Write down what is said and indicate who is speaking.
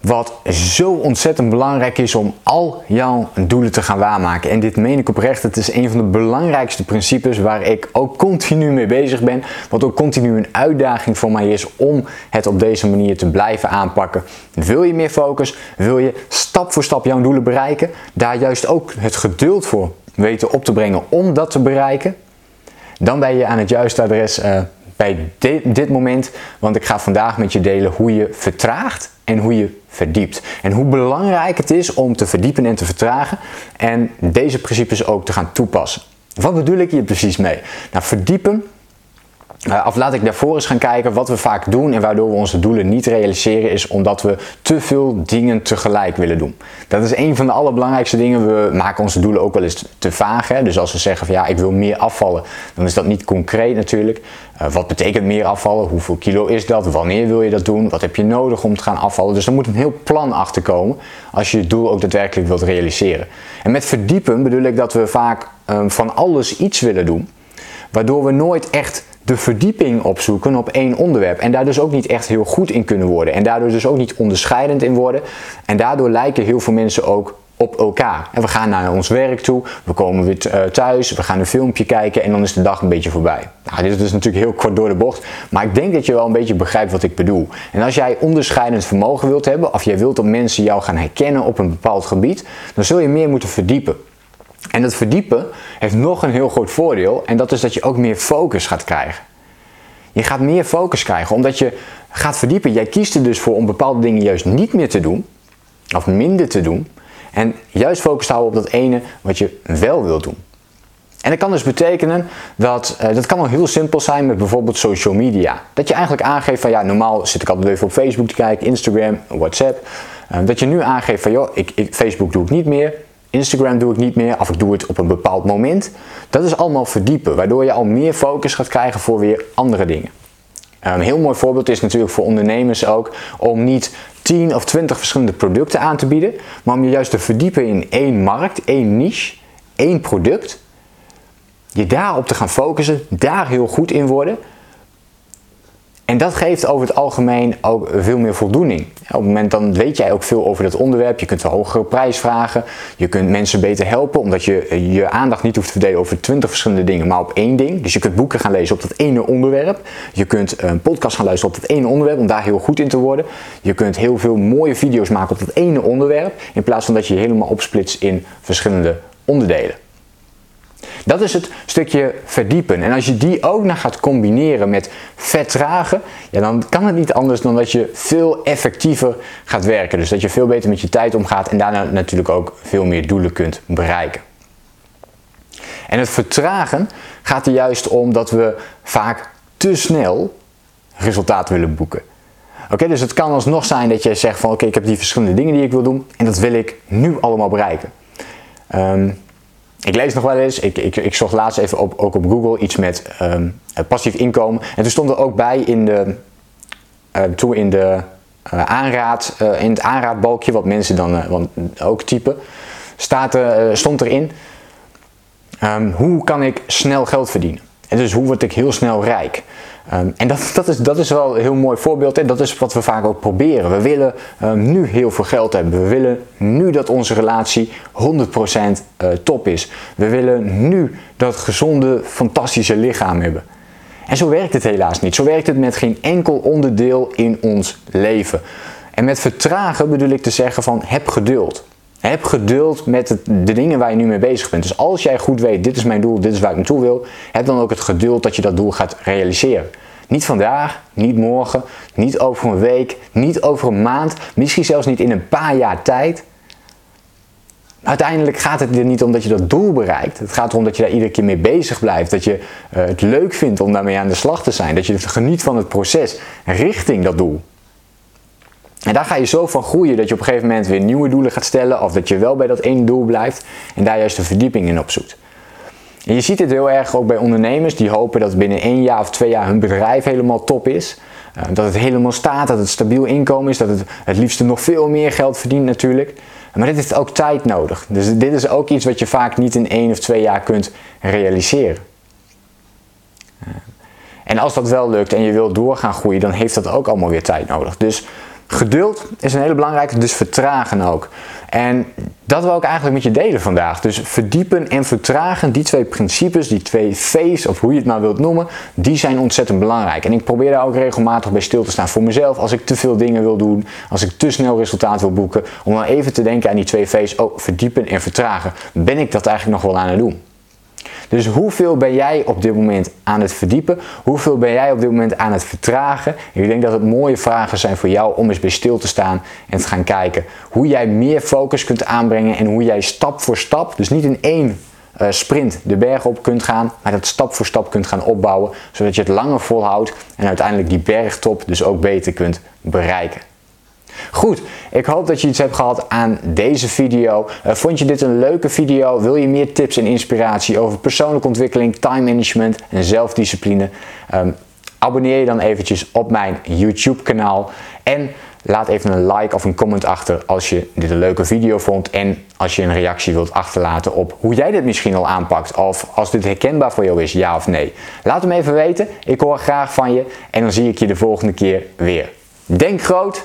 Speaker 1: wat zo ontzettend belangrijk is om al jouw doelen te gaan waarmaken. En dit meen ik oprecht, het is een van de belangrijkste principes waar ik ook continu mee bezig ben. Wat ook continu een uitdaging voor mij is om het op deze manier te blijven aanpakken. Wil je meer focus? Wil je stap voor stap jouw doelen bereiken? Daar juist ook het geduld voor weten op te brengen om dat te bereiken? Dan ben je aan het juiste adres uh, bij dit moment. Want ik ga vandaag met je delen hoe je vertraagt en hoe je verdiept. En hoe belangrijk het is om te verdiepen en te vertragen en deze principes ook te gaan toepassen. Wat bedoel ik hier precies mee? Nou, verdiepen uh, of laat ik daarvoor eens gaan kijken wat we vaak doen en waardoor we onze doelen niet realiseren, is omdat we te veel dingen tegelijk willen doen. Dat is een van de allerbelangrijkste dingen. We maken onze doelen ook wel eens te vaag. Hè? Dus als we zeggen van ja, ik wil meer afvallen, dan is dat niet concreet natuurlijk. Uh, wat betekent meer afvallen? Hoeveel kilo is dat? Wanneer wil je dat doen? Wat heb je nodig om te gaan afvallen? Dus er moet een heel plan achter komen als je je doel ook daadwerkelijk wilt realiseren. En met verdiepen bedoel ik dat we vaak um, van alles iets willen doen, waardoor we nooit echt de verdieping opzoeken op één onderwerp. En daar dus ook niet echt heel goed in kunnen worden. En daardoor dus ook niet onderscheidend in worden. En daardoor lijken heel veel mensen ook op elkaar. En we gaan naar ons werk toe, we komen weer eh, thuis, we gaan een filmpje kijken en dan is de dag een beetje voorbij. Nou, dit is dus natuurlijk heel kort door de bocht, maar ik denk dat je wel een beetje begrijpt wat ik bedoel. En als jij onderscheidend vermogen wilt hebben, of jij wilt dat mensen jou gaan herkennen op een bepaald gebied, dan zul je meer moeten verdiepen. En dat verdiepen heeft nog een heel groot voordeel en dat is dat je ook meer focus gaat krijgen. Je gaat meer focus krijgen omdat je gaat verdiepen. Jij kiest er dus voor om bepaalde dingen juist niet meer te doen of minder te doen en juist focus te houden op dat ene wat je wel wilt doen. En dat kan dus betekenen dat, uh, dat kan wel heel simpel zijn met bijvoorbeeld social media. Dat je eigenlijk aangeeft van ja, normaal zit ik altijd even op Facebook te kijken, Instagram, WhatsApp. Uh, dat je nu aangeeft van joh, ik, ik, Facebook doe ik niet meer. Instagram doe ik niet meer of ik doe het op een bepaald moment. Dat is allemaal verdiepen, waardoor je al meer focus gaat krijgen voor weer andere dingen. Een heel mooi voorbeeld is natuurlijk voor ondernemers ook om niet 10 of 20 verschillende producten aan te bieden, maar om je juist te verdiepen in één markt, één niche, één product. Je daarop te gaan focussen, daar heel goed in worden en dat geeft over het algemeen ook veel meer voldoening. Op het moment dan weet jij ook veel over dat onderwerp. Je kunt een hogere prijs vragen. Je kunt mensen beter helpen omdat je je aandacht niet hoeft te verdelen over twintig verschillende dingen, maar op één ding. Dus je kunt boeken gaan lezen op dat ene onderwerp. Je kunt een podcast gaan luisteren op dat ene onderwerp om daar heel goed in te worden. Je kunt heel veel mooie video's maken op dat ene onderwerp in plaats van dat je je helemaal opsplitst in verschillende onderdelen. Dat is het stukje verdiepen. En als je die ook nog gaat combineren met vertragen, ja, dan kan het niet anders dan dat je veel effectiever gaat werken. Dus dat je veel beter met je tijd omgaat en daarna natuurlijk ook veel meer doelen kunt bereiken. En het vertragen gaat er juist om dat we vaak te snel resultaat willen boeken. Oké, dus het kan alsnog zijn dat je zegt van oké, ik heb die verschillende dingen die ik wil doen en dat wil ik nu allemaal bereiken. Um, ik lees nog wel eens, ik, ik, ik zocht laatst even op, ook op Google iets met um, passief inkomen. En toen stond er ook bij in de, uh, toen in, de, uh, aanraad, uh, in het aanraadbalkje, wat mensen dan want, ook typen, staat, stond erin, um, hoe kan ik snel geld verdienen? En dus hoe word ik heel snel rijk? Um, en dat, dat, is, dat is wel een heel mooi voorbeeld en dat is wat we vaak ook proberen. We willen um, nu heel veel geld hebben. We willen nu dat onze relatie 100% uh, eh, top is. We willen nu dat gezonde, fantastische lichaam hebben. En zo werkt het helaas niet. Zo werkt het met geen enkel onderdeel in ons leven. En met vertragen bedoel ik te zeggen van heb geduld. Heb geduld met de dingen waar je nu mee bezig bent. Dus als jij goed weet, dit is mijn doel, dit is waar ik naartoe wil, heb dan ook het geduld dat je dat doel gaat realiseren. Niet vandaag, niet morgen, niet over een week, niet over een maand, misschien zelfs niet in een paar jaar tijd. Uiteindelijk gaat het er niet om dat je dat doel bereikt. Het gaat erom dat je daar iedere keer mee bezig blijft. Dat je uh, het leuk vindt om daarmee aan de slag te zijn. Dat je geniet van het proces richting dat doel. En daar ga je zo van groeien dat je op een gegeven moment weer nieuwe doelen gaat stellen. Of dat je wel bij dat ene doel blijft en daar juist de verdieping in opzoekt. En je ziet het heel erg ook bij ondernemers die hopen dat binnen één jaar of twee jaar hun bedrijf helemaal top is. eh, dat het helemaal staat, dat het stabiel inkomen is, dat het het liefst nog veel meer geld verdient natuurlijk. Maar dit heeft ook tijd nodig. Dus dit is ook iets wat je vaak niet in één of twee jaar kunt realiseren. En als dat wel lukt en je wilt doorgaan groeien, dan heeft dat ook allemaal weer tijd nodig. Dus geduld is een hele belangrijke, dus vertragen ook. En dat wil ik eigenlijk met je delen vandaag. Dus verdiepen en vertragen, die twee principes, die twee V's, of hoe je het maar wilt noemen, die zijn ontzettend belangrijk. En ik probeer daar ook regelmatig bij stil te staan voor mezelf. Als ik te veel dingen wil doen, als ik te snel resultaat wil boeken, om dan even te denken aan die twee V's. Oh, verdiepen en vertragen. Ben ik dat eigenlijk nog wel aan het doen? Dus hoeveel ben jij op dit moment aan het verdiepen? Hoeveel ben jij op dit moment aan het vertragen? ik denk dat het mooie vragen zijn voor jou om eens bij stil te staan en te gaan kijken hoe jij meer focus kunt aanbrengen en hoe jij stap voor stap, dus niet in één uh, sprint de berg op kunt gaan, maar dat stap voor stap kunt gaan opbouwen, zodat je het langer volhoudt en uiteindelijk die bergtop dus ook beter kunt bereiken. Goed, ik hoop dat je iets hebt gehad aan deze video. Uh, vond je dit een leuke video? Wil je meer tips en inspiratie over persoonlijke ontwikkeling, time management en zelfdiscipline? Um, abonneer je dan eventjes op mijn YouTube kanaal en laat even een like of een comment achter als je dit een leuke video vond en als je een reactie wilt achterlaten op hoe jij dit misschien al aanpakt of als dit herkenbaar voor jou is, ja of nee. Laat hem even weten, ik hoor graag van je en dan zie ik je de volgende keer weer. Denk groot,